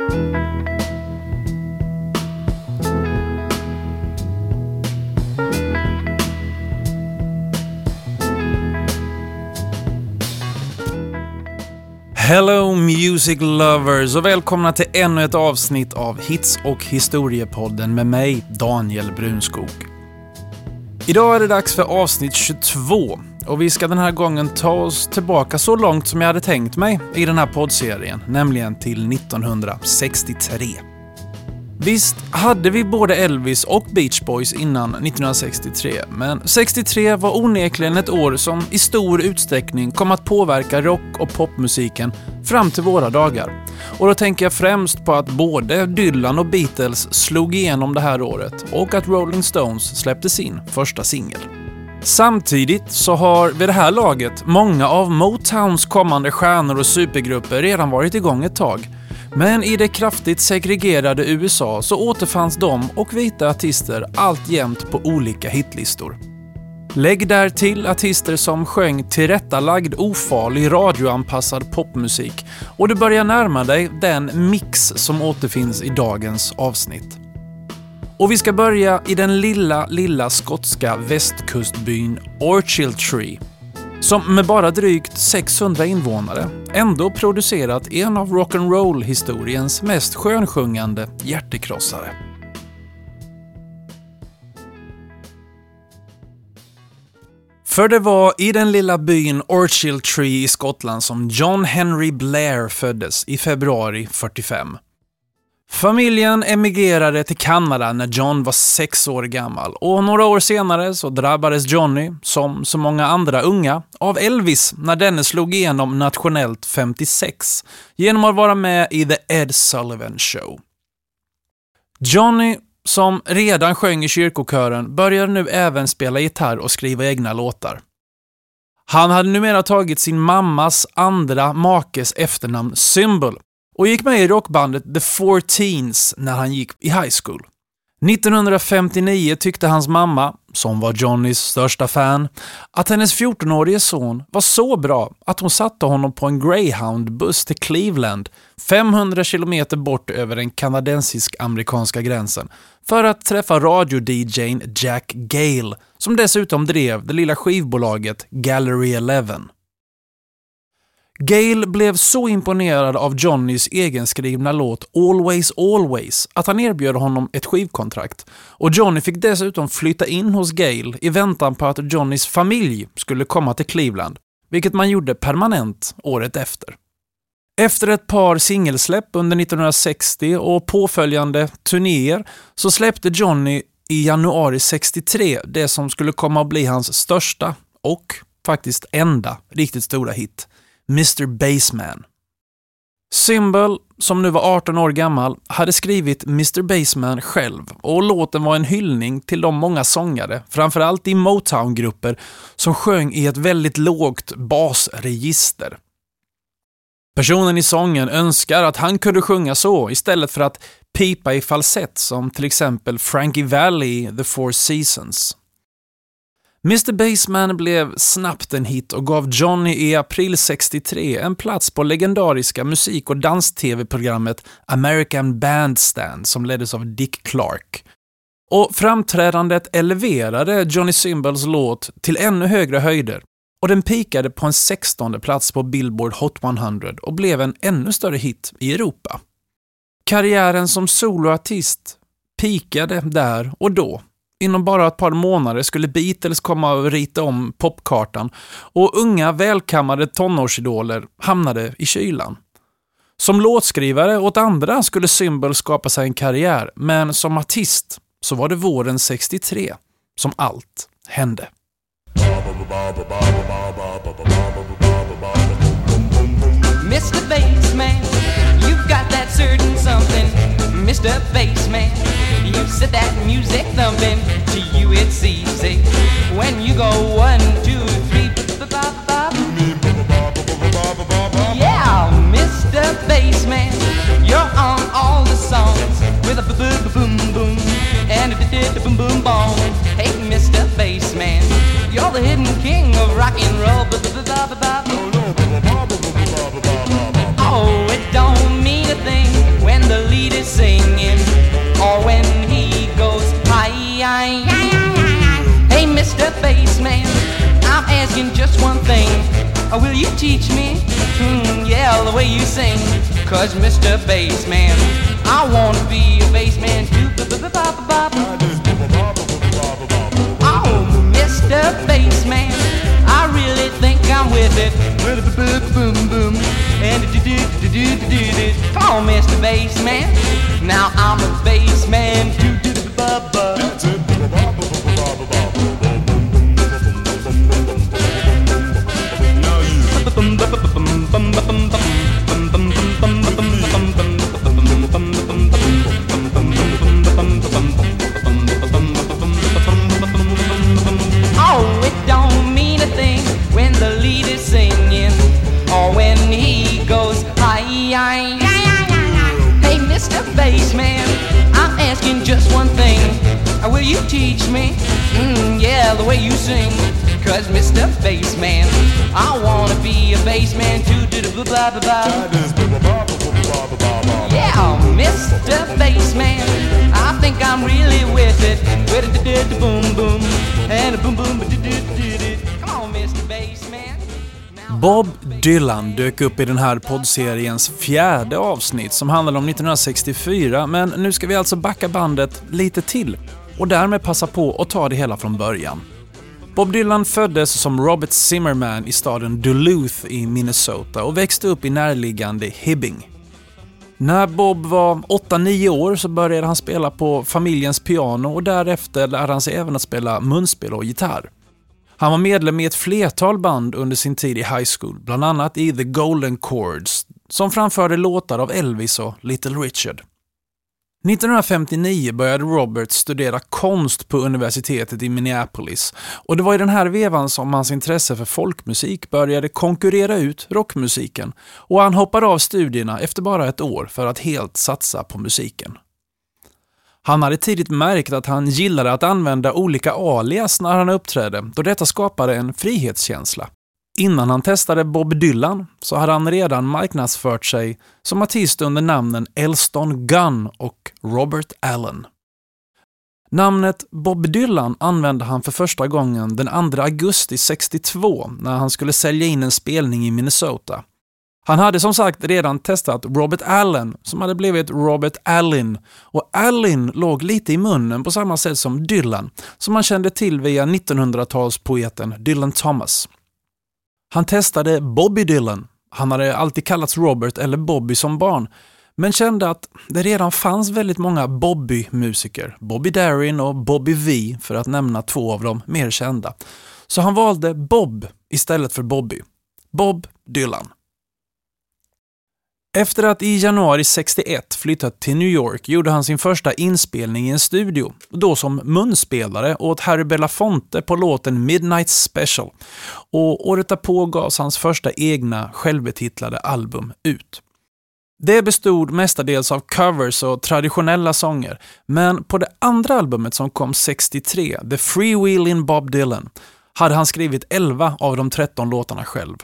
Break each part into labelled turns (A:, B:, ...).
A: Hello Music Lovers och välkomna till ännu ett avsnitt av Hits och historiepodden med mig, Daniel Brunskog. Idag är det dags för avsnitt 22 och vi ska den här gången ta oss tillbaka så långt som jag hade tänkt mig i den här poddserien, nämligen till 1963. Visst hade vi både Elvis och Beach Boys innan 1963, men 63 var onekligen ett år som i stor utsträckning kom att påverka rock och popmusiken fram till våra dagar. Och då tänker jag främst på att både Dylan och Beatles slog igenom det här året och att Rolling Stones släppte sin första singel. Samtidigt så har vid det här laget många av Motowns kommande stjärnor och supergrupper redan varit igång ett tag men i det kraftigt segregerade USA så återfanns de och vita artister alltjämt på olika hitlistor. Lägg där till artister som sjöng tillrättalagd, ofarlig, radioanpassad popmusik och du börjar närma dig den mix som återfinns i dagens avsnitt. Och vi ska börja i den lilla, lilla skotska västkustbyn Orchiltree som med bara drygt 600 invånare ändå producerat en av rock'n'roll-historiens mest skönsjungande hjärtekrossare. För det var i den lilla byn Orchiltree i Skottland som John Henry Blair föddes i februari 45. Familjen emigrerade till Kanada när John var sex år gammal och några år senare så drabbades Johnny, som så många andra unga, av Elvis när denne slog igenom nationellt 56 genom att vara med i The Ed Sullivan Show. Johnny, som redan sjöng i kyrkokören, började nu även spela gitarr och skriva egna låtar. Han hade numera tagit sin mammas andra makes efternamn Symbol och gick med i rockbandet The Four Teens när han gick i high school. 1959 tyckte hans mamma, som var Johnnys största fan, att hennes 14-årige son var så bra att hon satte honom på en greyhoundbuss till Cleveland, 500 kilometer bort över den kanadensisk-amerikanska gränsen, för att träffa radio-DJn Jack Gale, som dessutom drev det lilla skivbolaget Gallery 11. Gale blev så imponerad av Johnnys egenskrivna låt Always Always att han erbjöd honom ett skivkontrakt. Och Johnny fick dessutom flytta in hos Gale i väntan på att Johnnys familj skulle komma till Cleveland, vilket man gjorde permanent året efter. Efter ett par singelsläpp under 1960 och påföljande turnéer så släppte Johnny i januari 63 det som skulle komma att bli hans största och faktiskt enda riktigt stora hit, Mr Baseman. Symbol, som nu var 18 år gammal, hade skrivit Mr Baseman själv och låten var en hyllning till de många sångare, framförallt i Motown-grupper, som sjöng i ett väldigt lågt basregister. Personen i sången önskar att han kunde sjunga så istället för att pipa i falsett som till exempel Frankie Valli i The Four Seasons. Mr Baseman blev snabbt en hit och gav Johnny i april 63 en plats på legendariska musik och dans-tv-programmet American Bandstand som leddes av Dick Clark. Och framträdandet eleverade Johnny Symbols låt till ännu högre höjder och den pikade på en 16 plats på Billboard Hot 100 och blev en ännu större hit i Europa. Karriären som soloartist pikade där och då Inom bara ett par månader skulle Beatles komma och rita om popkartan och unga välkammade tonårsidoler hamnade i kylan. Som låtskrivare åt andra skulle Symbol skapa sig en karriär, men som artist så var det våren 63 som allt hände. Mr Bassman, got that certain something Mr Bassman You set that music thumping, to you it's easy. When you go one, two, three, yeah, Mr. Bassman, you're on all the songs with a boom boom boom and a boom boom boom. Hey, Mr. Bassman, you're the hidden king of rock and roll. Thing when the lead
B: is singing, or when he goes hi, hi, Hey, Mr. Bassman, I'm asking just one thing. Uh, will you teach me? Hmm, yeah, the way you sing. Cause Mr. Bassman, I wanna be a bassman. Oh, Mr. Bassman, I really think I'm with it. Boom, boom, and do do do do do do. Come on, Mr. Bassman. Now I'm a bassman too. Do do ba ba. You teach me? Mm, yeah, the way you sing. Cause Mr. Bassman, I wanna be a bassman too. Do the blah blah blah. Yeah, Mr. Bassman, I think I'm really with it. With the boom boom and a boom boom. Come on, Mr. Bassman.
A: Bob Dylan dök upp i den här poddseriens fjärde avsnitt som handlar om 1964, men nu ska vi alltså backa bandet lite till och därmed passa på att ta det hela från början. Bob Dylan föddes som Robert Zimmerman i staden Duluth i Minnesota och växte upp i närliggande Hibbing. När Bob var 8-9 år så började han spela på familjens piano och därefter lärde han sig även att spela munspel och gitarr. Han var medlem i ett flertal band under sin tid i high school, bland annat i The Golden Chords, som framförde låtar av Elvis och Little Richard. 1959 började Robert studera konst på universitetet i Minneapolis och det var i den här vevan som hans intresse för folkmusik började konkurrera ut rockmusiken och han hoppade av studierna efter bara ett år för att helt satsa på musiken. Han hade tidigt märkt att han gillade att använda olika alias när han uppträdde, då detta skapade en frihetskänsla. Innan han testade Bob Dylan så hade han redan marknadsfört sig som artist under namnen Elston Gunn och Robert Allen. Namnet Bob Dylan använde han för första gången den 2 augusti 62 när han skulle sälja in en spelning i Minnesota. Han hade som sagt redan testat Robert Allen som hade blivit Robert Allin och Allin låg lite i munnen på samma sätt som Dylan som man kände till via 1900-talspoeten Dylan Thomas. Han testade Bobby Dylan. Han hade alltid kallats Robert eller Bobby som barn men kände att det redan fanns väldigt många Bobby-musiker, Bobby Darin och Bobby V för att nämna två av de mer kända. Så han valde Bob istället för Bobby. Bob Dylan. Efter att i januari 61 flyttat till New York gjorde han sin första inspelning i en studio, då som munspelare åt Harry Belafonte på låten Midnight Special. Och året därpå gavs hans första egna självbetitlade album ut. Det bestod mestadels av covers och traditionella sånger, men på det andra albumet som kom 63, The Freewheelin' Bob Dylan, hade han skrivit 11 av de 13 låtarna själv.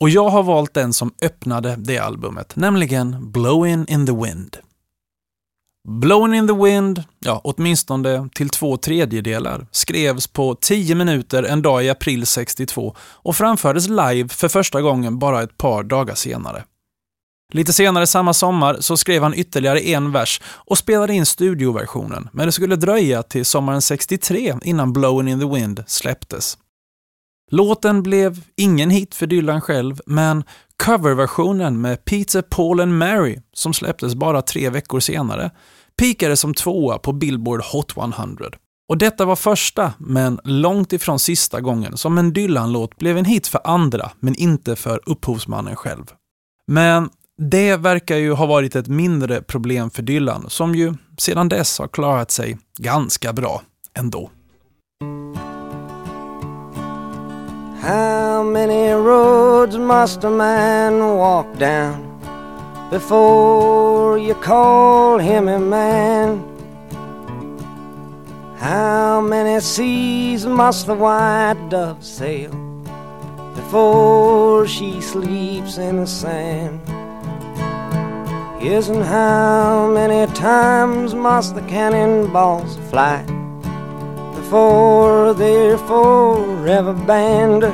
A: Och jag har valt den som öppnade det albumet, nämligen Blowin' in the Wind. Blowin' in the Wind, ja åtminstone till två tredjedelar, skrevs på 10 minuter en dag i april 62 och framfördes live för första gången bara ett par dagar senare. Lite senare samma sommar så skrev han ytterligare en vers och spelade in studioversionen, men det skulle dröja till sommaren 63 innan Blowin' in the Wind släpptes. Låten blev ingen hit för Dylan själv, men coverversionen med Peter, Paul and Mary, som släpptes bara tre veckor senare, pikade som tvåa på Billboard Hot 100. Och detta var första, men långt ifrån sista gången som en Dylan-låt blev en hit för andra, men inte för upphovsmannen själv. Men det verkar ju ha varit ett mindre problem för Dylan, som ju sedan dess har klarat sig ganska bra ändå.
C: How many roads must a man walk down before you call him a man? How many seas must the white dove sail before she sleeps in the sand? And how many times must the cannonballs fly before they're forever banned?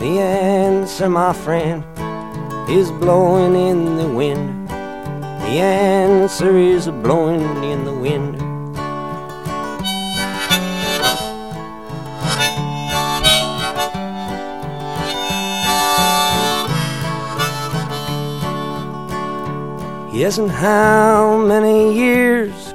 C: The answer, my friend, is blowing in the wind. The answer is blowing in the wind. Yes, and how many years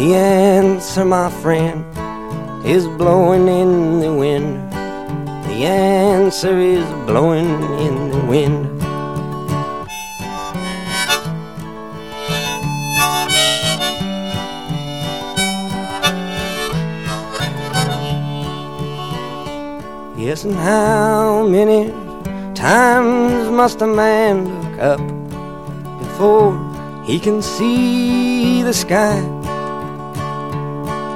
C: The answer, my friend, is blowing in the wind. The answer is blowing in the wind. Yes, and how many times must a man look up before he can see the sky?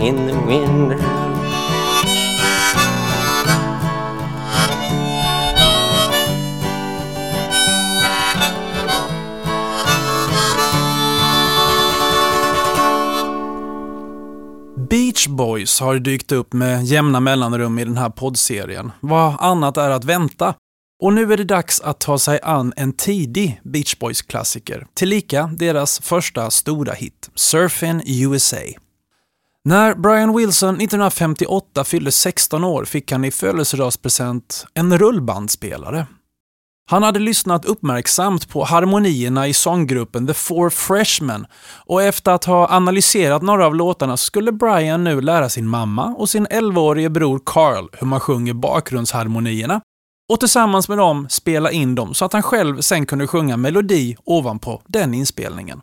C: in the wind.
A: Beach Boys har dykt upp med jämna mellanrum i den här poddserien. Vad annat är att vänta? Och nu är det dags att ta sig an en tidig Beach Boys-klassiker, tillika deras första stora hit, Surfin' USA. När Brian Wilson 1958 fyllde 16 år fick han i födelsedagspresent en rullbandspelare. Han hade lyssnat uppmärksamt på harmonierna i sånggruppen The Four Freshmen och efter att ha analyserat några av låtarna skulle Brian nu lära sin mamma och sin 11-årige bror Carl hur man sjunger bakgrundsharmonierna och tillsammans med dem spela in dem så att han själv sen kunde sjunga melodi ovanpå den inspelningen.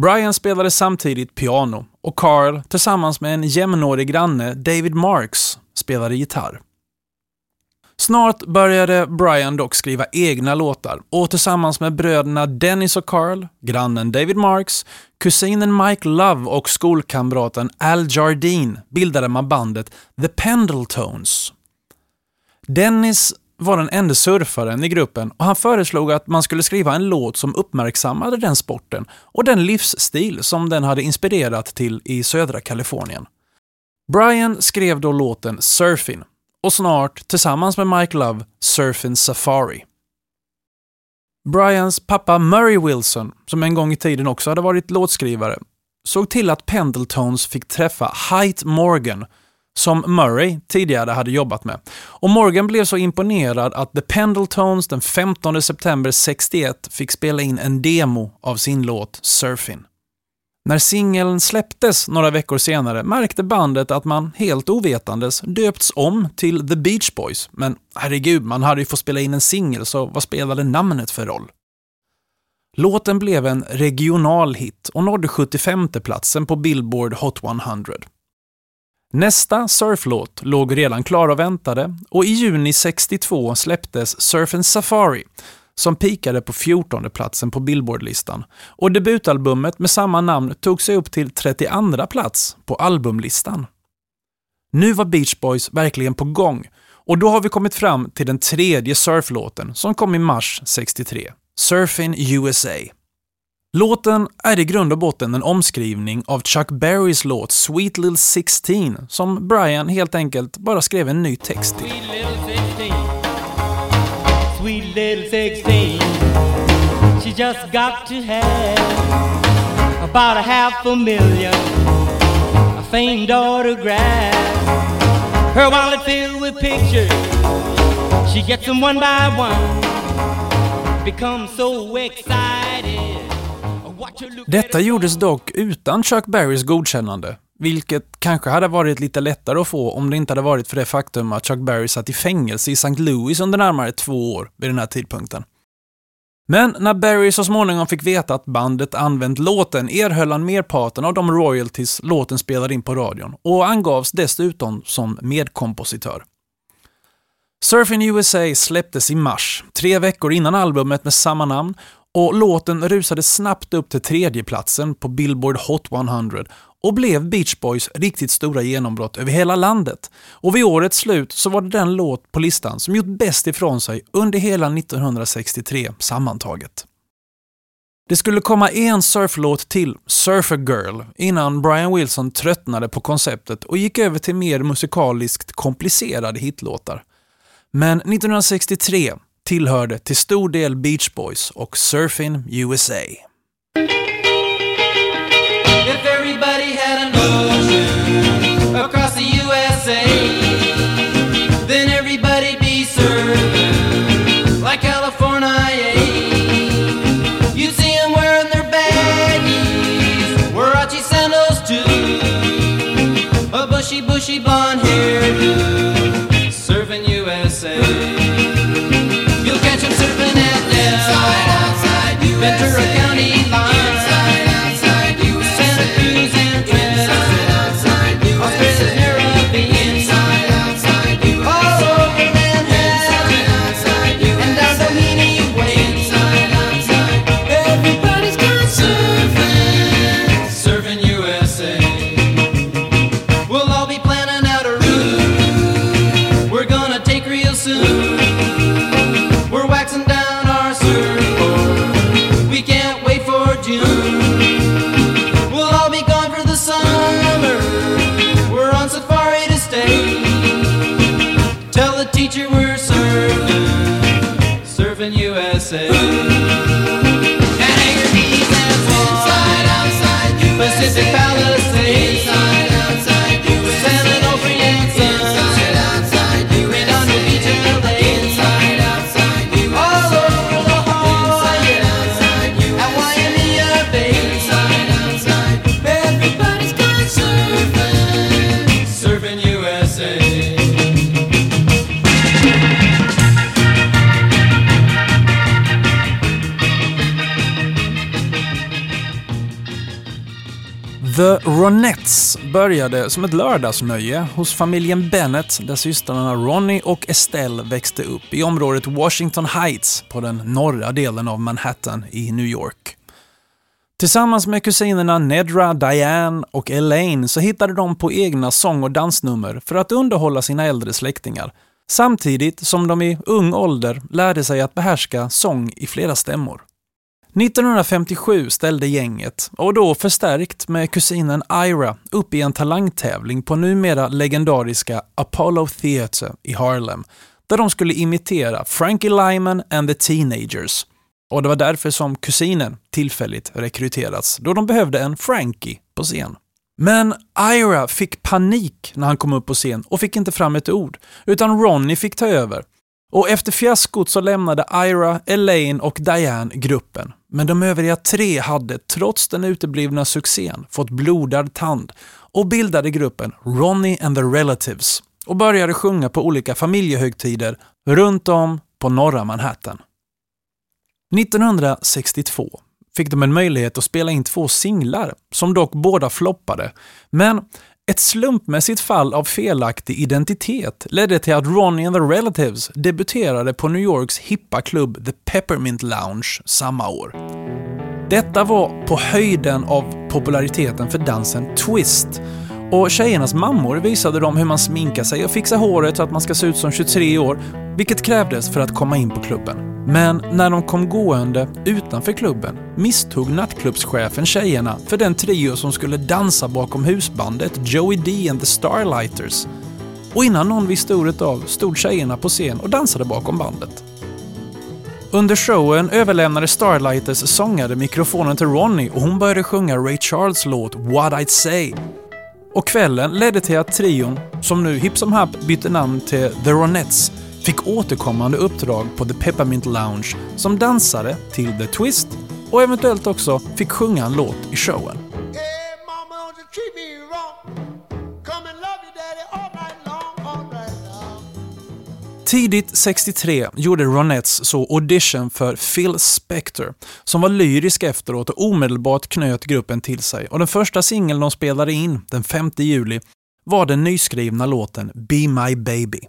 A: Brian spelade samtidigt piano och Carl tillsammans med en jämnårig granne, David Marks, spelade gitarr. Snart började Brian dock skriva egna låtar och tillsammans med bröderna Dennis och Carl, grannen David Marks, kusinen Mike Love och skolkamraten Al Jardine bildade man bandet The Pendletones. Dennis var den enda surfaren i gruppen och han föreslog att man skulle skriva en låt som uppmärksammade den sporten och den livsstil som den hade inspirerat till i södra Kalifornien. Brian skrev då låten Surfin och snart, tillsammans med Mike Love, Surfin' Safari. Brians pappa Murray Wilson, som en gång i tiden också hade varit låtskrivare, såg till att Pendletones fick träffa Height Morgan, som Murray tidigare hade jobbat med. Och Morgan blev så imponerad att The Pendletones den 15 september 61 fick spela in en demo av sin låt Surfin'. När singeln släpptes några veckor senare märkte bandet att man helt ovetandes döpts om till The Beach Boys, men herregud, man hade ju fått spela in en singel, så vad spelade namnet för roll? Låten blev en regional hit och nådde 75 platsen på Billboard Hot 100. Nästa surflåt låg redan klar och väntade och i juni 62 släpptes Surfin' Safari som pikade på 14 platsen på Billboardlistan och debutalbumet med samma namn tog sig upp till 32 plats på albumlistan. Nu var Beach Boys verkligen på gång och då har vi kommit fram till den tredje surflåten som kom i mars 63, Surfin' USA. Låten är i grund och botten en omskrivning av Chuck Berrys låt Sweet Little 16 som Brian helt enkelt bara skrev en ny text till.
D: Sweet little 16. Sweet little 16. Just got to have about a half a million a famed autograph. Her wallet filled with pictures, she gets them one by one. Becomes so excited.
A: Detta gjordes dock utan Chuck Berrys godkännande, vilket kanske hade varit lite lättare att få om det inte hade varit för det faktum att Chuck Berry satt i fängelse i St. Louis under närmare två år vid den här tidpunkten. Men när Berry så småningom fick veta att bandet använt låten erhöll han merparten av de royalties låten spelade in på radion och angavs dessutom som medkompositör. Surfing USA släpptes i mars, tre veckor innan albumet med samma namn och låten rusade snabbt upp till tredjeplatsen på Billboard Hot 100 och blev Beach Boys riktigt stora genombrott över hela landet. Och vid årets slut så var det den låt på listan som gjort bäst ifrån sig under hela 1963 sammantaget. Det skulle komma en surflåt till, Surfer Girl, innan Brian Wilson tröttnade på konceptet och gick över till mer musikaliskt komplicerade hitlåtar. Men 1963 tillhörde till stor del Beach Boys och Surfing USA. Började som ett lördagsnöje hos familjen Bennett där systrarna Ronnie och Estelle växte upp i området Washington Heights på den norra delen av Manhattan i New York. Tillsammans med kusinerna Nedra, Diane och Elaine så hittade de på egna sång och dansnummer för att underhålla sina äldre släktingar, samtidigt som de i ung ålder lärde sig att behärska sång i flera stämmor. 1957 ställde gänget, och då förstärkt med kusinen Ira, upp i en talangtävling på numera legendariska Apollo Theatre i Harlem, där de skulle imitera Frankie Lyman and the Teenagers. Och det var därför som kusinen tillfälligt rekryterats, då de behövde en Frankie på scen. Men Ira fick panik när han kom upp på scen och fick inte fram ett ord, utan Ronnie fick ta över. Och efter fiaskot så lämnade Ira, Elaine och Diane gruppen. Men de övriga tre hade, trots den uteblivna succén, fått blodad tand och bildade gruppen Ronnie and the Relatives och började sjunga på olika familjehögtider runt om på norra Manhattan. 1962 fick de en möjlighet att spela in två singlar, som dock båda floppade. Men ett slumpmässigt fall av felaktig identitet ledde till att Ronnie and the Relatives debuterade på New Yorks hippa klubb The Peppermint Lounge samma år. Detta var på höjden av populariteten för dansen twist och tjejernas mammor visade dem hur man sminkar sig och fixar håret så att man ska se ut som 23 år, vilket krävdes för att komma in på klubben. Men när de kom gående utanför klubben misstog nattklubbschefen tjejerna för den trio som skulle dansa bakom husbandet Joey D and the Starlighters. Och innan någon visste ordet av stod tjejerna på scen och dansade bakom bandet. Under showen överlämnade Starlighters sångare mikrofonen till Ronnie och hon började sjunga Ray Charles låt What I'd Say. Och kvällen ledde till att trion, som nu hipp som happ bytte namn till The Ronettes, fick återkommande uppdrag på The Peppermint Lounge som dansare till The Twist och eventuellt också fick sjunga en låt i showen. Tidigt 63 gjorde Ronettes så audition för Phil Spector, som var lyrisk efteråt och omedelbart knöt gruppen till sig. Och den första singeln de spelade in, den 5 juli, var den nyskrivna låten Be My Baby.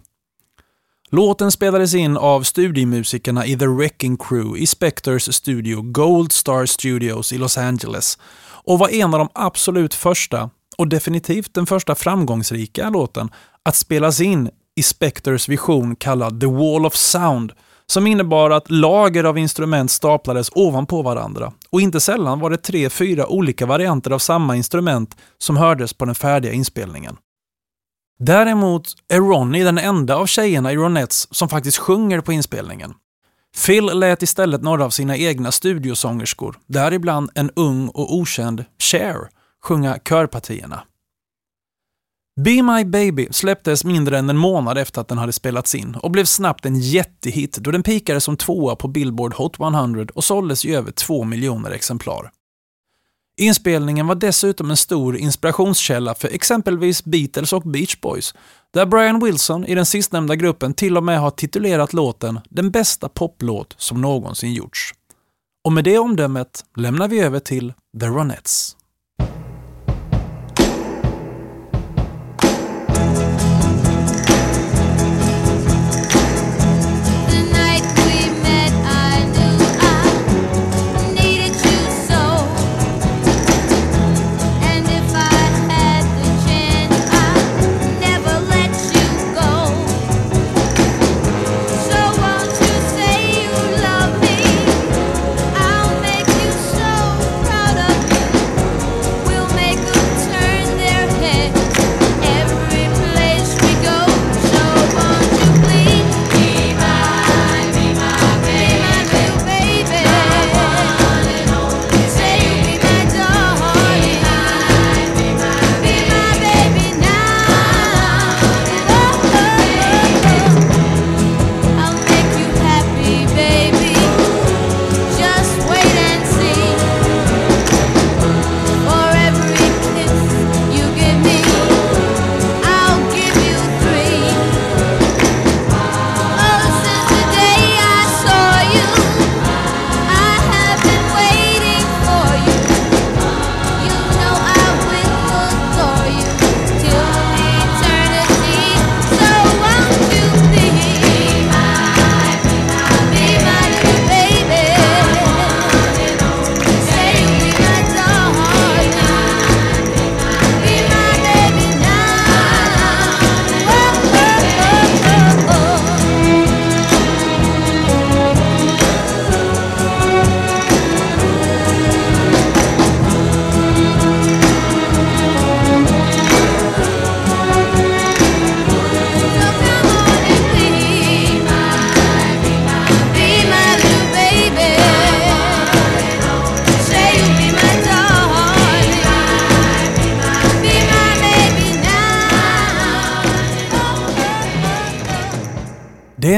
A: Låten spelades in av studiemusikerna i The Wrecking Crew i Spectors studio Gold Star Studios i Los Angeles och var en av de absolut första, och definitivt den första framgångsrika låten, att spelas in i Spectors vision kallad The Wall of Sound, som innebar att lager av instrument staplades ovanpå varandra. Och inte sällan var det tre, fyra olika varianter av samma instrument som hördes på den färdiga inspelningen. Däremot är Ronnie den enda av tjejerna i Ronettes som faktiskt sjunger på inspelningen. Phil lät istället några av sina egna studiosångerskor, däribland en ung och okänd Cher, sjunga körpartierna. Be My Baby släpptes mindre än en månad efter att den hade spelats in och blev snabbt en jättehit då den pikade som tvåa på Billboard Hot 100 och såldes i över två miljoner exemplar. Inspelningen var dessutom en stor inspirationskälla för exempelvis Beatles och Beach Boys, där Brian Wilson i den sistnämnda gruppen till och med har titulerat låten den bästa poplåt som någonsin gjorts. Och med det omdömet lämnar vi över till The Ronettes.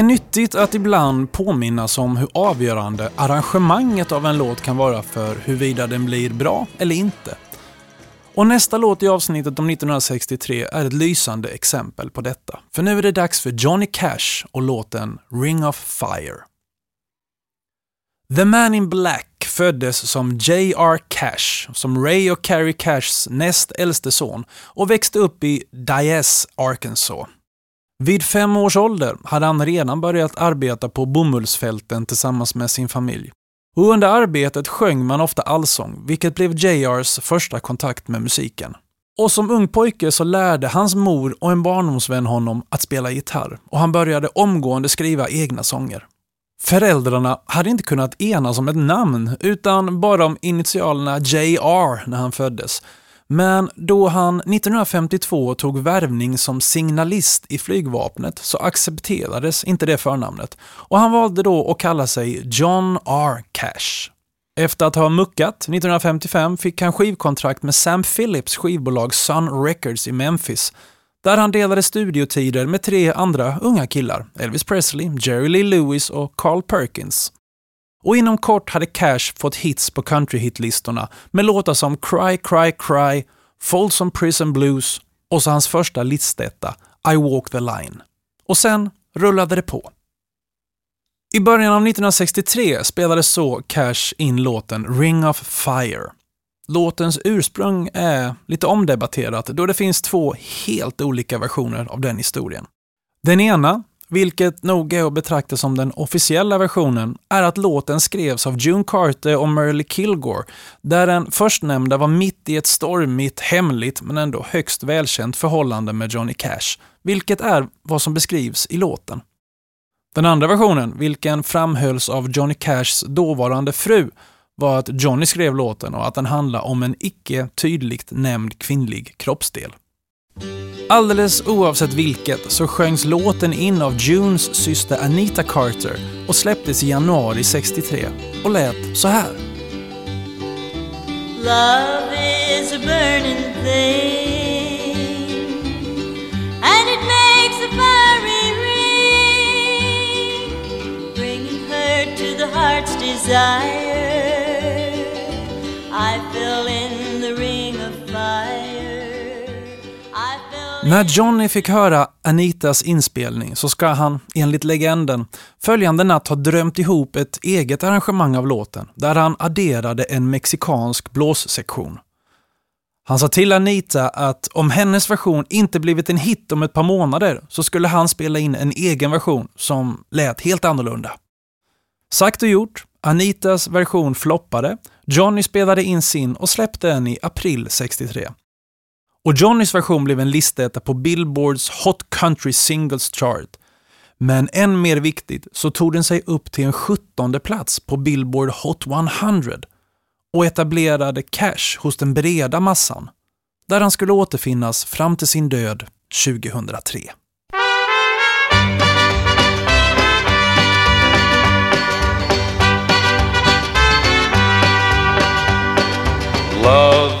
A: Är nyttigt att ibland påminnas om hur avgörande arrangemanget av en låt kan vara för huruvida den blir bra eller inte. Och nästa låt i avsnittet om 1963 är ett lysande exempel på detta. För nu är det dags för Johnny Cash och låten Ring of Fire. The Man in Black föddes som J.R. Cash, som Ray och Carrie Cashs näst äldste son och växte upp i Dyess, Arkansas. Vid fem års ålder hade han redan börjat arbeta på bomullsfälten tillsammans med sin familj. Och under arbetet sjöng man ofta allsång, vilket blev JRs första kontakt med musiken. Och som ung pojke så lärde hans mor och en barndomsvän honom att spela gitarr och han började omgående skriva egna sånger. Föräldrarna hade inte kunnat enas om ett namn utan bara om initialerna JR när han föddes. Men då han 1952 tog värvning som signalist i flygvapnet så accepterades inte det förnamnet och han valde då att kalla sig John R. Cash. Efter att ha muckat 1955 fick han skivkontrakt med Sam Phillips skivbolag Sun Records i Memphis där han delade studiotider med tre andra unga killar, Elvis Presley, Jerry Lee Lewis och Carl Perkins. Och inom kort hade Cash fått hits på countryhitlistorna med låtar som Cry Cry Cry, Folsom Prison Blues och så hans första listetta I Walk the Line. Och sen rullade det på. I början av 1963 spelade så Cash in låten Ring of Fire. Låtens ursprung är lite omdebatterat då det finns två helt olika versioner av den historien. Den ena, vilket nog är att betrakta som den officiella versionen, är att låten skrevs av June Carter och Merle Kilgore, där den förstnämnda var mitt i ett stormigt, hemligt men ändå högst välkänt förhållande med Johnny Cash, vilket är vad som beskrivs i låten. Den andra versionen, vilken framhölls av Johnny Cashs dåvarande fru, var att Johnny skrev låten och att den handlar om en icke tydligt nämnd kvinnlig kroppsdel. Alldeles oavsett vilket så sjöngs låten in av Junes syster Anita Carter och släpptes i januari 63 och lät så här.
E: Love is a burning thing, and it makes a fiery ring, bringing her to the heart's desire.
A: När Johnny fick höra Anitas inspelning så ska han, enligt legenden, följande natt ha drömt ihop ett eget arrangemang av låten där han adderade en mexikansk blåssektion. Han sa till Anita att om hennes version inte blivit en hit om ett par månader så skulle han spela in en egen version som lät helt annorlunda. Sagt och gjort, Anitas version floppade, Johnny spelade in sin och släppte den i april 63. Och Johnnys version blev en listetta på Billboards Hot Country Singles Chart. Men än mer viktigt så tog den sig upp till en 17 plats på Billboard Hot 100 och etablerade Cash hos den breda massan, där han skulle återfinnas fram till sin död 2003.
F: Love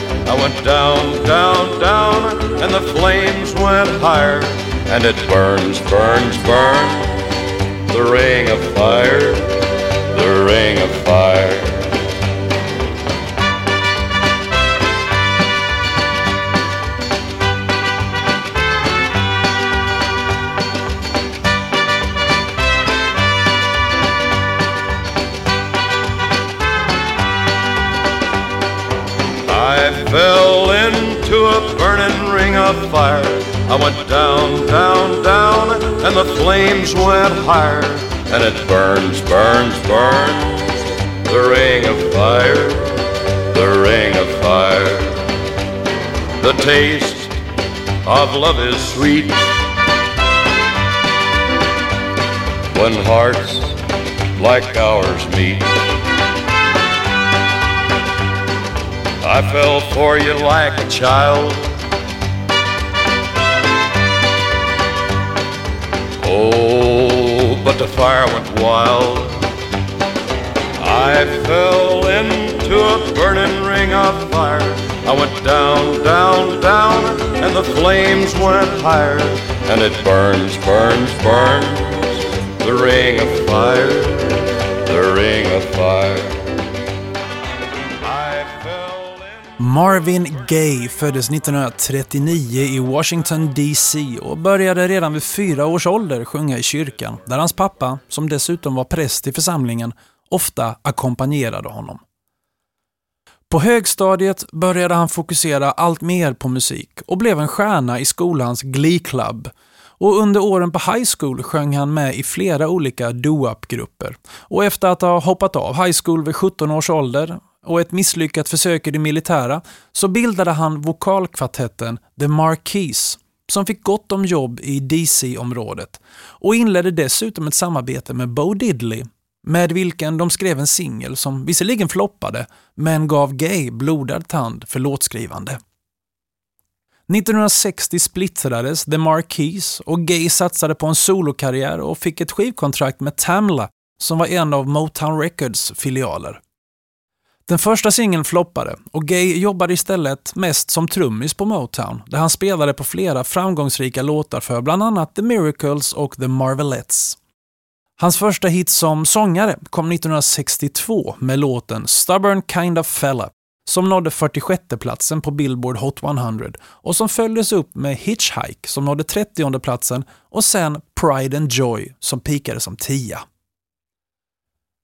F: I went down, down, down, and the flames went higher. And it burns, burns, burns, the ring of fire, the ring of fell into a burning ring of fire. I went down, down, down, and the flames went higher. And it burns, burns, burns, the ring of fire, the ring of fire. The taste of love is sweet when hearts like ours meet. I fell for you like a child. Oh, but the fire went wild. I fell into a burning ring of fire. I went down, down, down, and the flames went higher. And it burns, burns, burns, the ring of fire, the ring of fire.
A: Marvin Gaye föddes 1939 i Washington DC och började redan vid fyra års ålder sjunga i kyrkan, där hans pappa, som dessutom var präst i församlingen, ofta ackompanjerade honom. På högstadiet började han fokusera allt mer på musik och blev en stjärna i skolans Glee Club. Och under åren på high school sjöng han med i flera olika doo-up-grupper. Och efter att ha hoppat av high school vid 17 års ålder och ett misslyckat försök i det militära så bildade han vokalkvartetten The Marquis som fick gott om jobb i DC-området och inledde dessutom ett samarbete med Bo Diddley med vilken de skrev en singel som visserligen floppade men gav Gay blodad tand för låtskrivande. 1960 splittrades The Marquis och Gay satsade på en solokarriär och fick ett skivkontrakt med Tamla som var en av Motown Records filialer. Den första singeln floppade och Gay jobbade istället mest som trummis på Motown där han spelade på flera framgångsrika låtar för bland annat The Miracles och The Marvelettes. Hans första hit som sångare kom 1962 med låten “Stubborn Kind of Fella” som nådde 46 platsen på Billboard Hot 100 och som följdes upp med “Hitchhike” som nådde 30 platsen och sen “Pride and Joy” som pikade som 10.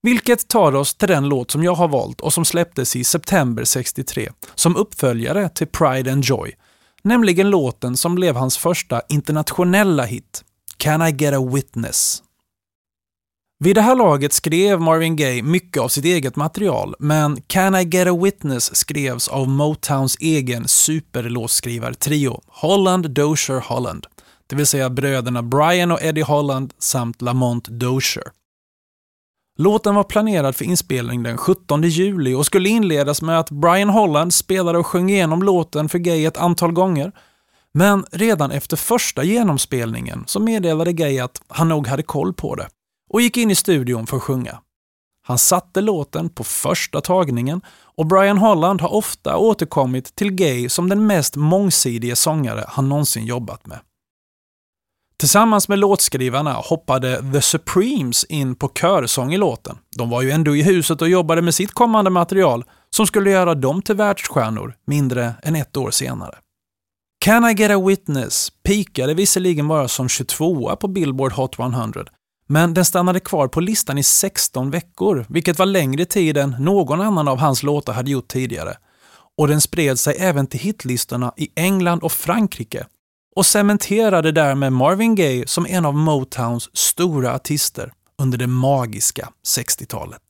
A: Vilket tar oss till den låt som jag har valt och som släpptes i september 63 som uppföljare till Pride and Joy, nämligen låten som blev hans första internationella hit, “Can I Get A Witness?” Vid det här laget skrev Marvin Gaye mycket av sitt eget material, men Can I Get A Witness skrevs av Motowns egen superlåtskrivartrio Holland, Dozier, Holland. Det vill säga bröderna Brian och Eddie Holland samt Lamont Dozier. Låten var planerad för inspelning den 17 juli och skulle inledas med att Brian Holland spelade och sjöng igenom låten för Gay ett antal gånger. Men redan efter första genomspelningen så meddelade Gay att han nog hade koll på det och gick in i studion för att sjunga. Han satte låten på första tagningen och Brian Holland har ofta återkommit till Gay som den mest mångsidige sångare han någonsin jobbat med. Tillsammans med låtskrivarna hoppade The Supremes in på körsång i låten. De var ju ändå i huset och jobbade med sitt kommande material som skulle göra dem till världsstjärnor mindre än ett år senare. Can I Get A Witness pikade visserligen bara som 22 på Billboard Hot 100 men den stannade kvar på listan i 16 veckor, vilket var längre tid än någon annan av hans låtar hade gjort tidigare. Och den spred sig även till hitlistorna i England och Frankrike och cementerade därmed Marvin Gaye som en av Motowns stora artister under det magiska 60-talet.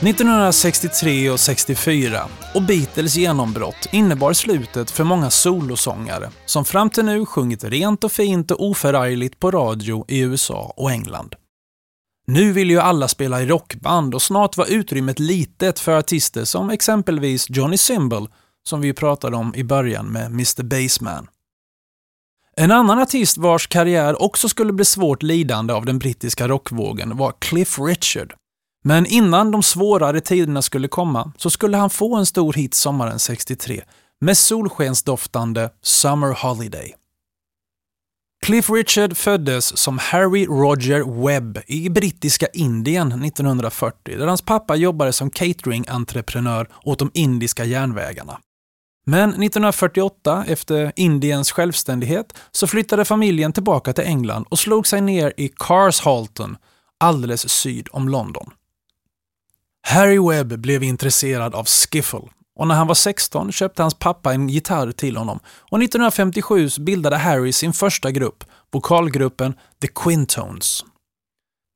A: 1963 och 64 och Beatles genombrott innebar slutet för många solosångare som fram till nu sjungit rent och fint och oförargligt på radio i USA och England. Nu vill ju alla spela i rockband och snart var utrymmet litet för artister som exempelvis Johnny Symbol, som vi pratade om i början med Mr Bassman. En annan artist vars karriär också skulle bli svårt lidande av den brittiska rockvågen var Cliff Richard. Men innan de svårare tiderna skulle komma så skulle han få en stor hit sommaren 63 med solskensdoftande Summer Holiday. Cliff Richard föddes som Harry Roger Webb i brittiska Indien 1940 där hans pappa jobbade som cateringentreprenör åt de indiska järnvägarna. Men 1948, efter Indiens självständighet, så flyttade familjen tillbaka till England och slog sig ner i Carshalton, alldeles syd om London. Harry Webb blev intresserad av skiffle och när han var 16 köpte hans pappa en gitarr till honom och 1957 bildade Harry sin första grupp, vokalgruppen The Quintones.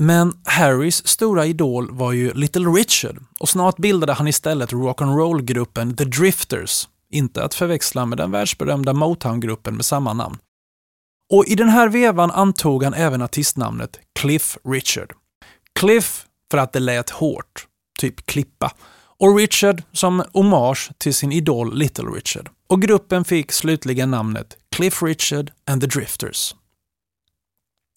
A: Men Harrys stora idol var ju Little Richard och snart bildade han istället rock'n'roll-gruppen The Drifters, inte att förväxla med den världsberömda Motown-gruppen med samma namn. Och i den här vevan antog han även artistnamnet Cliff Richard. Cliff för att det lät hårt, typ klippa, och Richard som hommage till sin idol Little Richard. Och gruppen fick slutligen namnet Cliff Richard and the Drifters.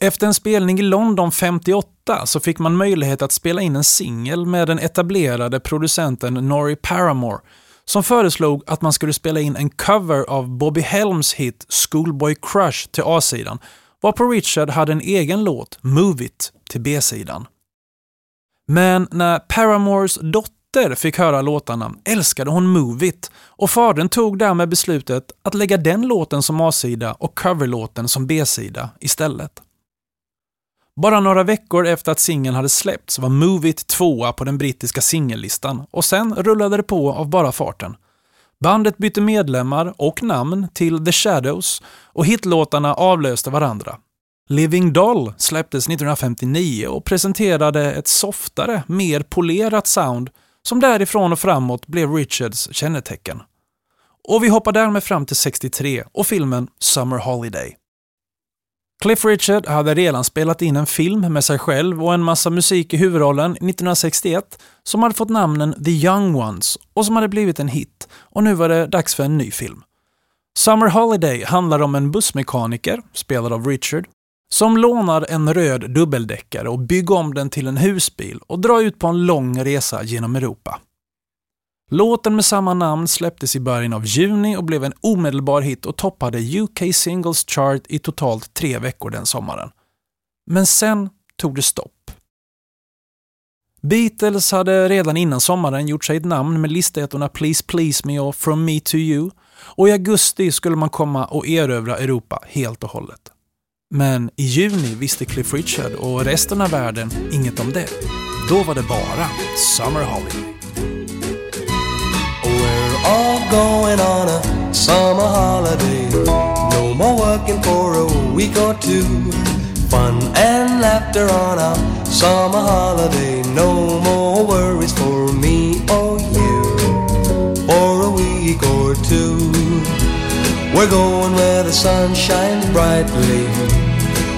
A: Efter en spelning i London 58 så fick man möjlighet att spela in en singel med den etablerade producenten Norrie Paramore som föreslog att man skulle spela in en cover av Bobby Helms hit Schoolboy Crush till A-sidan, varpå Richard hade en egen låt, Move It, till B-sidan. Men när Paramores dotter fick höra låtarna älskade hon Move It och fadern tog därmed beslutet att lägga den låten som A-sida och coverlåten som B-sida istället. Bara några veckor efter att singeln hade släppts var Move It tvåa på den brittiska singellistan och sen rullade det på av bara farten. Bandet bytte medlemmar och namn till The Shadows och hitlåtarna avlöste varandra. Living Doll släpptes 1959 och presenterade ett softare, mer polerat sound som därifrån och framåt blev Richards kännetecken. Och vi hoppar därmed fram till 63 och filmen Summer Holiday. Cliff Richard hade redan spelat in en film med sig själv och en massa musik i huvudrollen 1961 som hade fått namnen The Young Ones och som hade blivit en hit. Och nu var det dags för en ny film. Summer Holiday handlar om en bussmekaniker, spelad av Richard, som lånar en röd dubbeldäckare och bygger om den till en husbil och drar ut på en lång resa genom Europa. Låten med samma namn släpptes i början av juni och blev en omedelbar hit och toppade UK Singles Chart i totalt tre veckor den sommaren. Men sen tog det stopp. Beatles hade redan innan sommaren gjort sig ett namn med listettorna Please Please Me och From Me To You och i augusti skulle man komma och erövra Europa helt och hållet. Men i juni visste Cliff Richard och resten av världen inget om det. Då var det bara Summer Holiday.
G: Oh, we're all going on a summer holiday. No more working for a week or two. Fun and laughter on a summer holiday. No more worries for me or you. For a week or two. We're going where the sun shines brightly.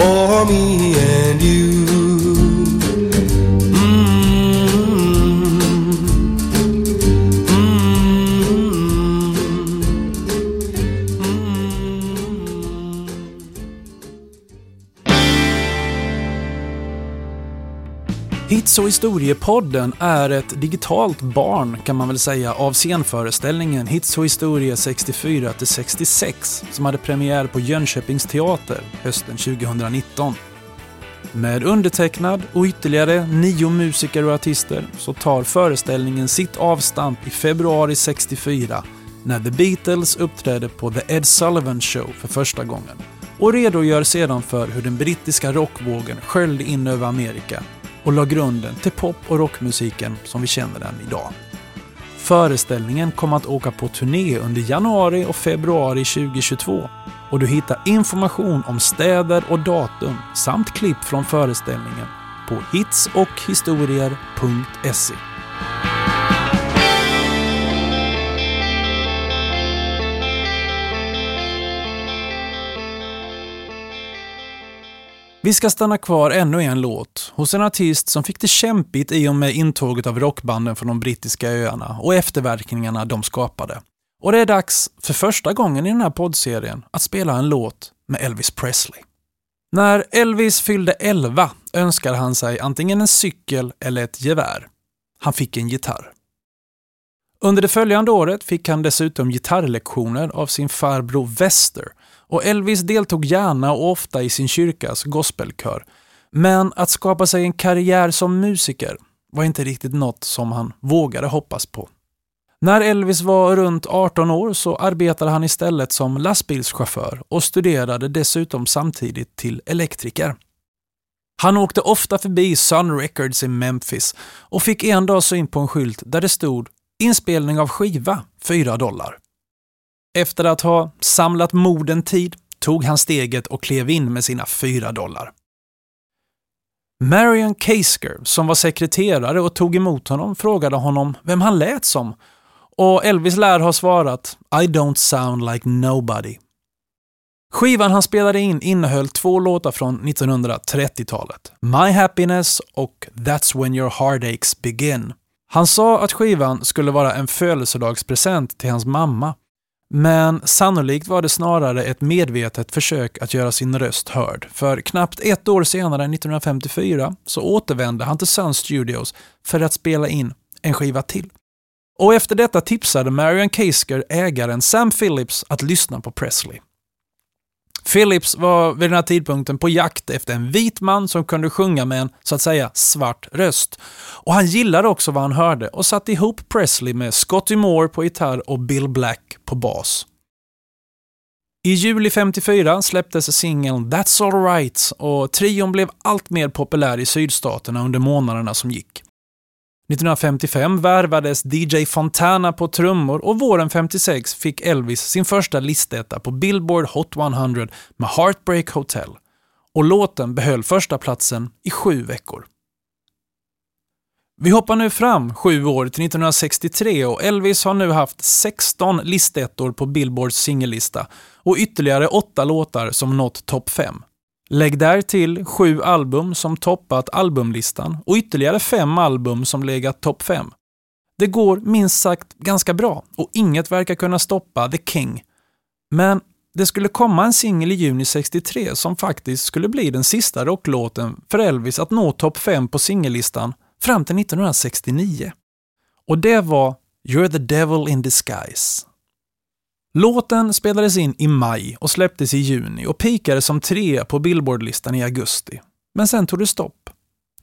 G: for me and you.
A: Hits och historiepodden är ett digitalt barn kan man väl säga av scenföreställningen Hits och historia 64-66 som hade premiär på Jönköpings teater hösten 2019. Med undertecknad och ytterligare nio musiker och artister så tar föreställningen sitt avstamp i februari 64 när The Beatles uppträdde på The Ed Sullivan Show för första gången och redogör sedan för hur den brittiska rockvågen sköljde in över Amerika och la grunden till pop och rockmusiken som vi känner den idag. Föreställningen kommer att åka på turné under januari och februari 2022 och du hittar information om städer och datum samt klipp från föreställningen på hitsochhistorier.se. Vi ska stanna kvar ännu en låt hos en artist som fick det kämpigt i och med intåget av rockbanden från de brittiska öarna och efterverkningarna de skapade. Och det är dags, för första gången i den här poddserien, att spela en låt med Elvis Presley. När Elvis fyllde 11 önskade han sig antingen en cykel eller ett gevär. Han fick en gitarr. Under det följande året fick han dessutom gitarrlektioner av sin farbror Wester och Elvis deltog gärna och ofta i sin kyrkas gospelkör. Men att skapa sig en karriär som musiker var inte riktigt något som han vågade hoppas på. När Elvis var runt 18 år så arbetade han istället som lastbilschaufför och studerade dessutom samtidigt till elektriker. Han åkte ofta förbi Sun Records i Memphis och fick en dag syn på en skylt där det stod “Inspelning av skiva, 4 dollar”. Efter att ha samlat mod en tid tog han steget och klev in med sina fyra dollar. Marion Kasker, som var sekreterare och tog emot honom, frågade honom vem han lät som och Elvis lär ha svarat “I don't sound like nobody”. Skivan han spelade in innehöll två låtar från 1930-talet. My Happiness och That's When Your Heartaches Begin. Han sa att skivan skulle vara en födelsedagspresent till hans mamma. Men sannolikt var det snarare ett medvetet försök att göra sin röst hörd. För knappt ett år senare, 1954, så återvände han till Sun Studios för att spela in en skiva till. Och efter detta tipsade Marion Kasker ägaren Sam Phillips att lyssna på Presley. Phillips var vid den här tidpunkten på jakt efter en vit man som kunde sjunga med en, så att säga, svart röst. Och han gillade också vad han hörde och satte ihop Presley med Scotty Moore på gitarr och Bill Black på bas. I juli 54 släpptes singeln That's Alright och trion blev allt mer populär i sydstaterna under månaderna som gick. 1955 värvades DJ Fontana på trummor och våren 56 fick Elvis sin första listetta på Billboard Hot 100 med Heartbreak Hotel. Och låten behöll första platsen i sju veckor. Vi hoppar nu fram sju år till 1963 och Elvis har nu haft 16 listettor på Billboards singellista och ytterligare åtta låtar som nått topp 5. Lägg där till sju album som toppat albumlistan och ytterligare fem album som legat topp fem. Det går minst sagt ganska bra och inget verkar kunna stoppa The King. Men det skulle komma en singel i juni 63 som faktiskt skulle bli den sista rocklåten för Elvis att nå topp 5 på singellistan fram till 1969. Och det var You're the Devil in Disguise. Låten spelades in i maj och släpptes i juni och pikade som trea på Billboardlistan i augusti. Men sen tog det stopp.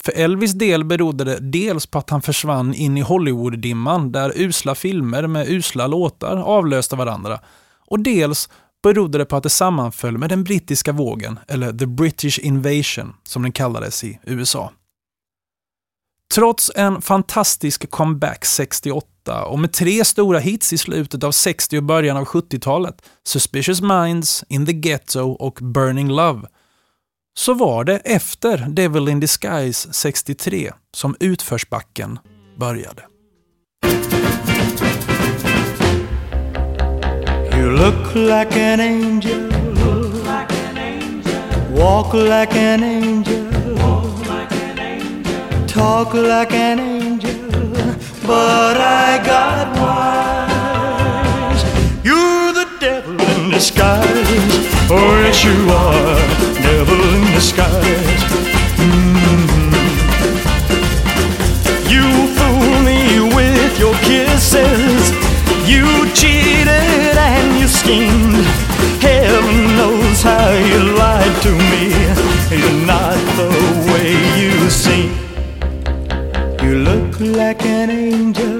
A: För Elvis del berodde det dels på att han försvann in i Hollywood-dimman där usla filmer med usla låtar avlöste varandra och dels berodde det på att det sammanföll med den brittiska vågen, eller the British invasion som den kallades i USA. Trots en fantastisk comeback 68 och med tre stora hits i slutet av 60 och början av 70-talet, Suspicious Minds, In the Ghetto och Burning Love, så var det efter Devil in Disguise 63 som utförsbacken började.
D: You look like an angel. Walk like an angel. Talk like an angel. But I got wise. You're the devil in disguise. Oh, yes, you are. Devil in disguise. Mhm. You fool me with your kisses. You cheated and you schemed. Heaven knows how you lied to me. You're not the way you seem. Look like an angel.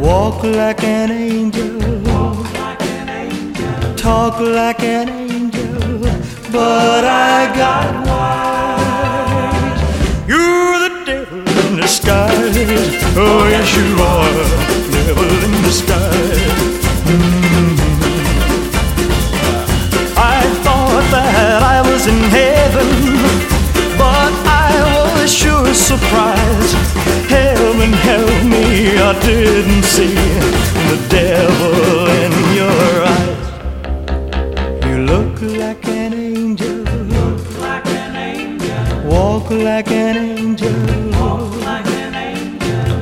D: Walk like an angel. Talk like an angel. But I got wise. You're the devil in disguise. Oh, yes, you are. Devil in disguise. Sure surprised. Heaven help me, I didn't see the devil in your eyes. You look like an angel. Walk like an angel.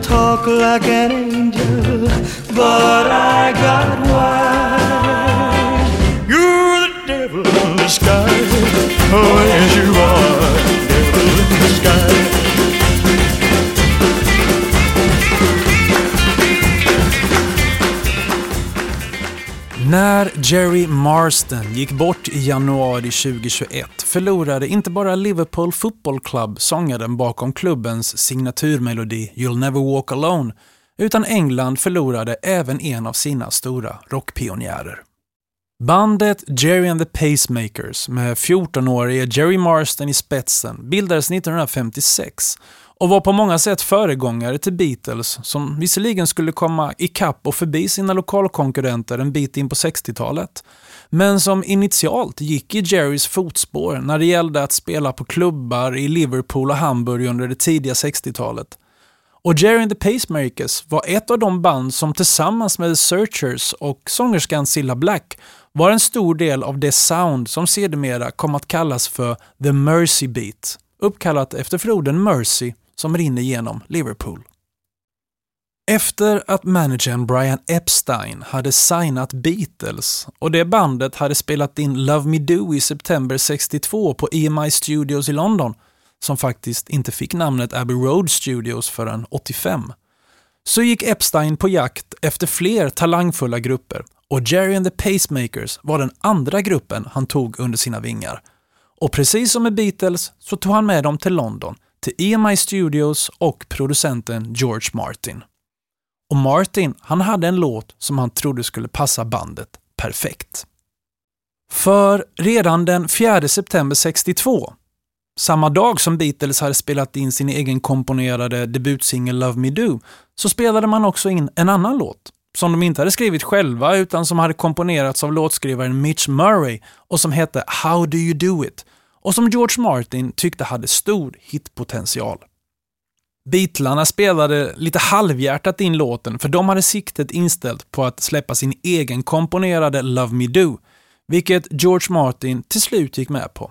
D: Talk like an angel. But I got wise. You're the devil in disguise. Oh, yes, you are. Devil in disguise.
A: När Jerry Marston gick bort i januari 2021 förlorade inte bara Liverpool Football Club sångaren bakom klubbens signaturmelodi You'll Never Walk Alone, utan England förlorade även en av sina stora rockpionjärer. Bandet Jerry and the Pacemakers med 14-årige Jerry Marston i spetsen bildades 1956 och var på många sätt föregångare till Beatles som visserligen skulle komma ikapp och förbi sina lokalkonkurrenter en bit in på 60-talet men som initialt gick i Jerrys fotspår när det gällde att spela på klubbar i Liverpool och Hamburg under det tidiga 60-talet. Och Jerry and the Pacemakers var ett av de band som tillsammans med The Searchers och sångerskan Cilla Black var en stor del av det sound som sedermera kom att kallas för The Mercy Beat, uppkallat efter floden Mercy som rinner genom Liverpool. Efter att managern Brian Epstein hade signat Beatles och det bandet hade spelat in Love Me Do i september 62 på EMI Studios i London, som faktiskt inte fick namnet Abbey Road Studios förrän 85, så gick Epstein på jakt efter fler talangfulla grupper och Jerry and the Pacemakers var den andra gruppen han tog under sina vingar. Och precis som med Beatles så tog han med dem till London, till EMI Studios och producenten George Martin. Och Martin, han hade en låt som han trodde skulle passa bandet perfekt. För redan den 4 september 62, samma dag som Beatles hade spelat in sin egen komponerade debutsingel Love Me Do, så spelade man också in en annan låt som de inte hade skrivit själva utan som hade komponerats av låtskrivaren Mitch Murray och som hette How Do You Do It och som George Martin tyckte hade stor hitpotential. Beatlarna spelade lite halvhjärtat in låten för de hade siktet inställt på att släppa sin egen komponerade Love Me Do, vilket George Martin till slut gick med på.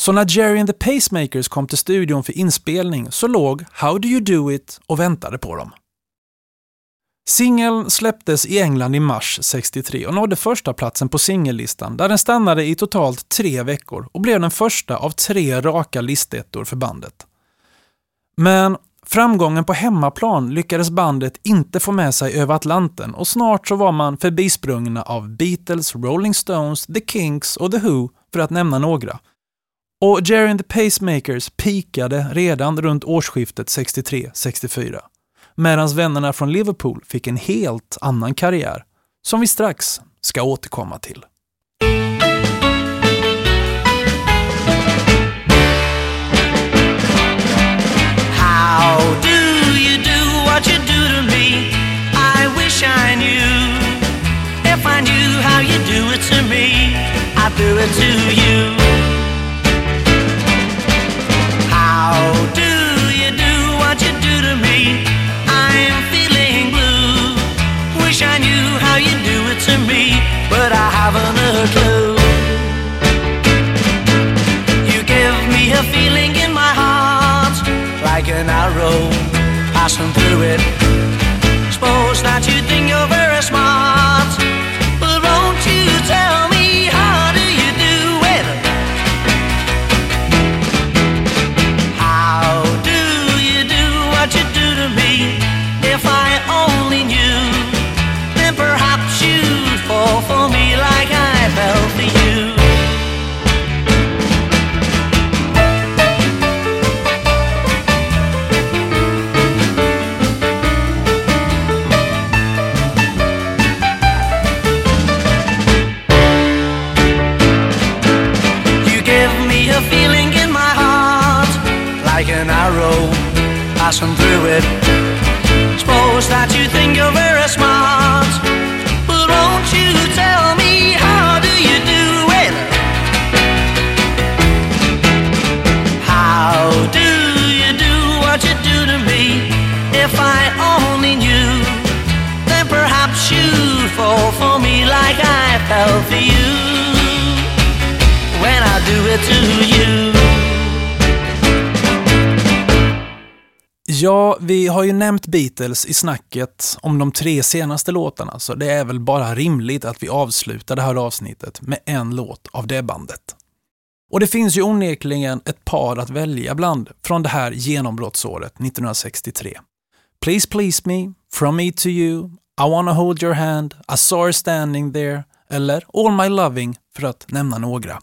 A: Så när Jerry and the Pacemakers kom till studion för inspelning så låg How Do You Do It och väntade på dem. Singeln släpptes i England i mars 63 och nådde första platsen på singellistan där den stannade i totalt tre veckor och blev den första av tre raka listettor för bandet. Men framgången på hemmaplan lyckades bandet inte få med sig över Atlanten och snart så var man förbisprungna av Beatles, Rolling Stones, The Kinks och The Who för att nämna några. Och Jerry and the Pacemakers pikade redan runt årsskiftet 63-64 medan vännerna från Liverpool fick en helt annan karriär, som vi strax ska återkomma till.
H: How do you do what you do to me? I wish I knew. If I knew how you do it to me, I do it to you. How do haven't a clue. You give me a feeling in my heart, like an arrow passing through it. Suppose that you think you're passing through it.
A: Ja, vi har ju nämnt Beatles i snacket om de tre senaste låtarna, så det är väl bara rimligt att vi avslutar det här avsnittet med en låt av det bandet. Och det finns ju onekligen ett par att välja bland från det här genombrottsåret 1963. Please Please Me, From Me To You, I Wanna Hold Your Hand, I Saw Her Standing There eller All My Loving för att nämna några.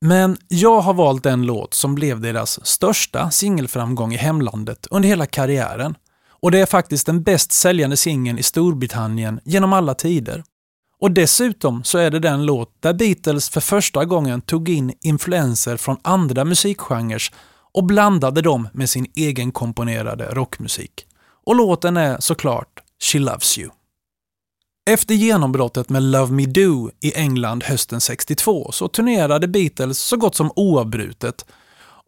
A: Men jag har valt en låt som blev deras största singelframgång i hemlandet under hela karriären. Och det är faktiskt den bäst säljande singeln i Storbritannien genom alla tider. Och dessutom så är det den låt där Beatles för första gången tog in influenser från andra musikgenrer och blandade dem med sin egen komponerade rockmusik. Och låten är såklart She Loves You. Efter genombrottet med Love Me Do i England hösten 62 så turnerade Beatles så gott som oavbrutet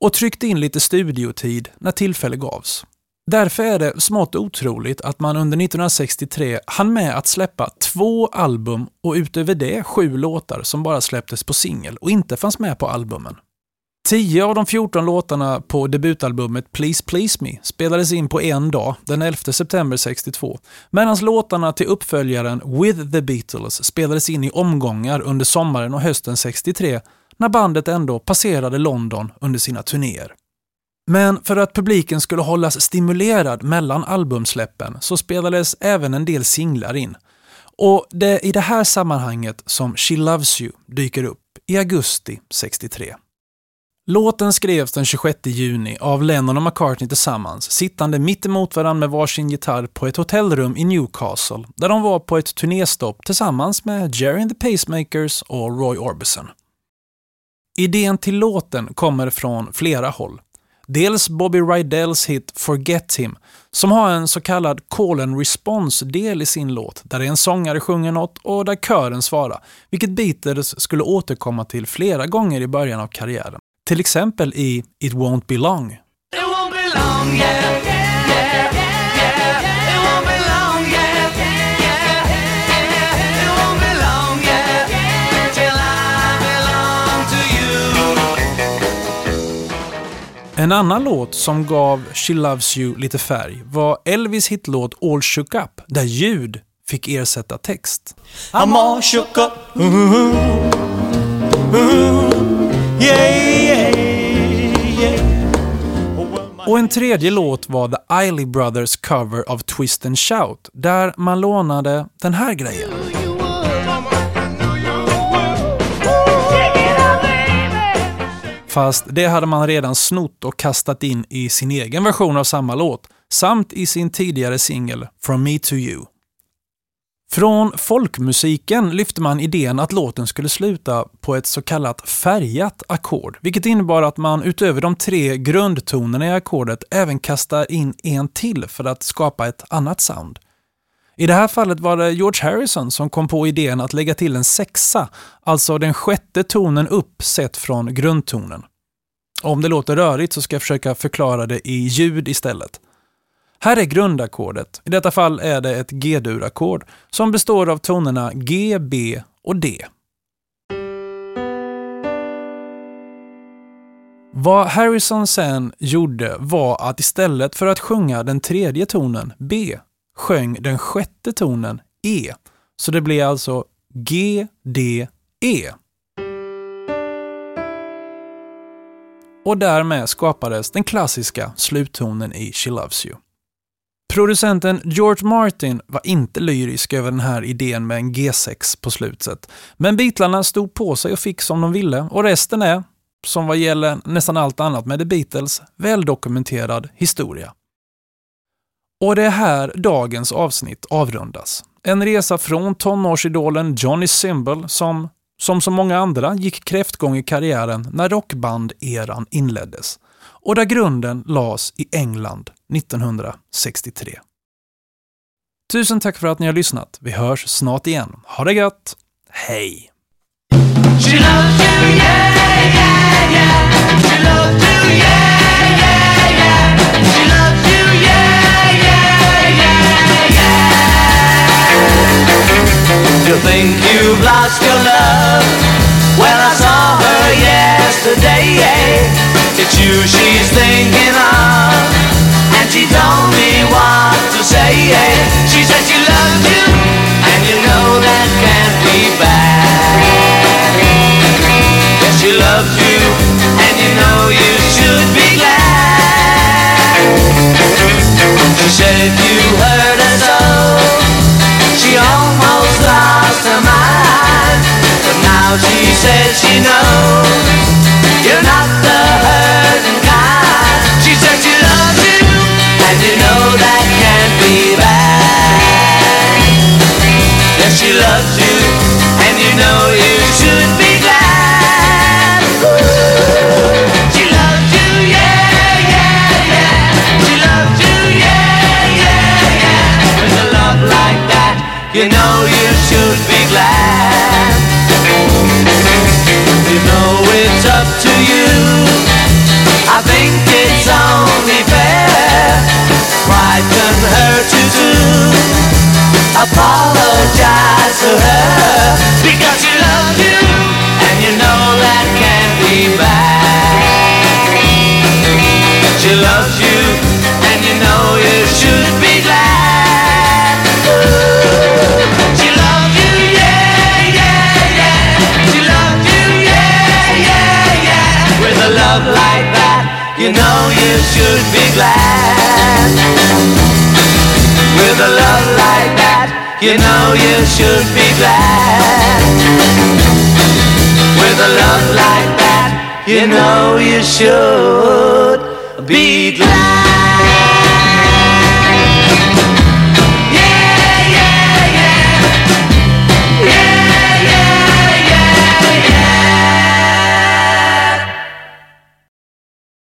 A: och tryckte in lite studiotid när tillfälle gavs. Därför är det smått otroligt att man under 1963 hann med att släppa två album och utöver det sju låtar som bara släpptes på singel och inte fanns med på albumen. 10 av de 14 låtarna på debutalbumet Please Please Me spelades in på en dag, den 11 september 62, medan låtarna till uppföljaren With the Beatles spelades in i omgångar under sommaren och hösten 63 när bandet ändå passerade London under sina turnéer. Men för att publiken skulle hållas stimulerad mellan albumsläppen så spelades även en del singlar in. Och det är i det här sammanhanget som She Loves You dyker upp i augusti 63. Låten skrevs den 26 juni av Lennon och McCartney tillsammans, sittande mitt emot varandra med varsin gitarr på ett hotellrum i Newcastle, där de var på ett turnéstopp tillsammans med Jerry and the Pacemakers och Roy Orbison. Idén till låten kommer från flera håll. Dels Bobby Rydells hit Forget Him, som har en så kallad call and response-del i sin låt, där en sångare sjunger något och där kören svarar, vilket Beatles skulle återkomma till flera gånger i början av karriären. Till exempel i It Won't Be Long. En annan låt som gav She Loves You lite färg var Elvis hitlåt All Shook Up, där ljud fick ersätta text.
D: I'm all shook up. Ooh, ooh, yeah,
A: Och en tredje låt var The Eiley Brothers cover av Twist and Shout, där man lånade den här grejen. Fast det hade man redan snott och kastat in i sin egen version av samma låt, samt i sin tidigare singel From Me To You. Från folkmusiken lyfte man idén att låten skulle sluta på ett så kallat färgat ackord, vilket innebar att man utöver de tre grundtonerna i ackordet även kastar in en till för att skapa ett annat sound. I det här fallet var det George Harrison som kom på idén att lägga till en sexa, alltså den sjätte tonen upp sett från grundtonen. Om det låter rörigt så ska jag försöka förklara det i ljud istället. Här är grundackordet. I detta fall är det ett G-dur-ackord som består av tonerna G, B och D. Vad Harrison sen gjorde var att istället för att sjunga den tredje tonen, B, sjöng den sjätte tonen, E. Så det blir alltså G, D, E. Och därmed skapades den klassiska sluttonen i She Loves You. Producenten George Martin var inte lyrisk över den här idén med en G6 på slutet. Men Beatlarna stod på sig och fick som de ville och resten är, som vad gäller nästan allt annat med The Beatles, väldokumenterad historia. Och det är här dagens avsnitt avrundas. En resa från tonårsidolen Johnny Symbol som, som så många andra, gick kräftgång i karriären när rockband-eran inleddes och där grunden lades i England 1963. Tusen tack för att ni har lyssnat. Vi hörs snart igen. Ha det gött! Hej!
H: She loves you, yeah, yeah, yeah. She loves you, yeah, yeah, yeah. She loves you, yeah, yeah, yeah, yeah. You think you've lost your love? Well, I saw her yesterday. It's you she's thinking of, she told me what to say. She said she loves you, and you know that can't be bad. Yes, she loves you, and you know you should be glad. She said you hurt her so, she almost lost her mind. But now she says she knows you're not you know you should be glad. You know it's up to you. I think it's only fair. Pride can hurt you too. Apologize to her because she loves you, and you know that can't be bad. She loves you, you know you should be glad. With a love like that, you know you should be glad. With a love like that, you know you should be glad.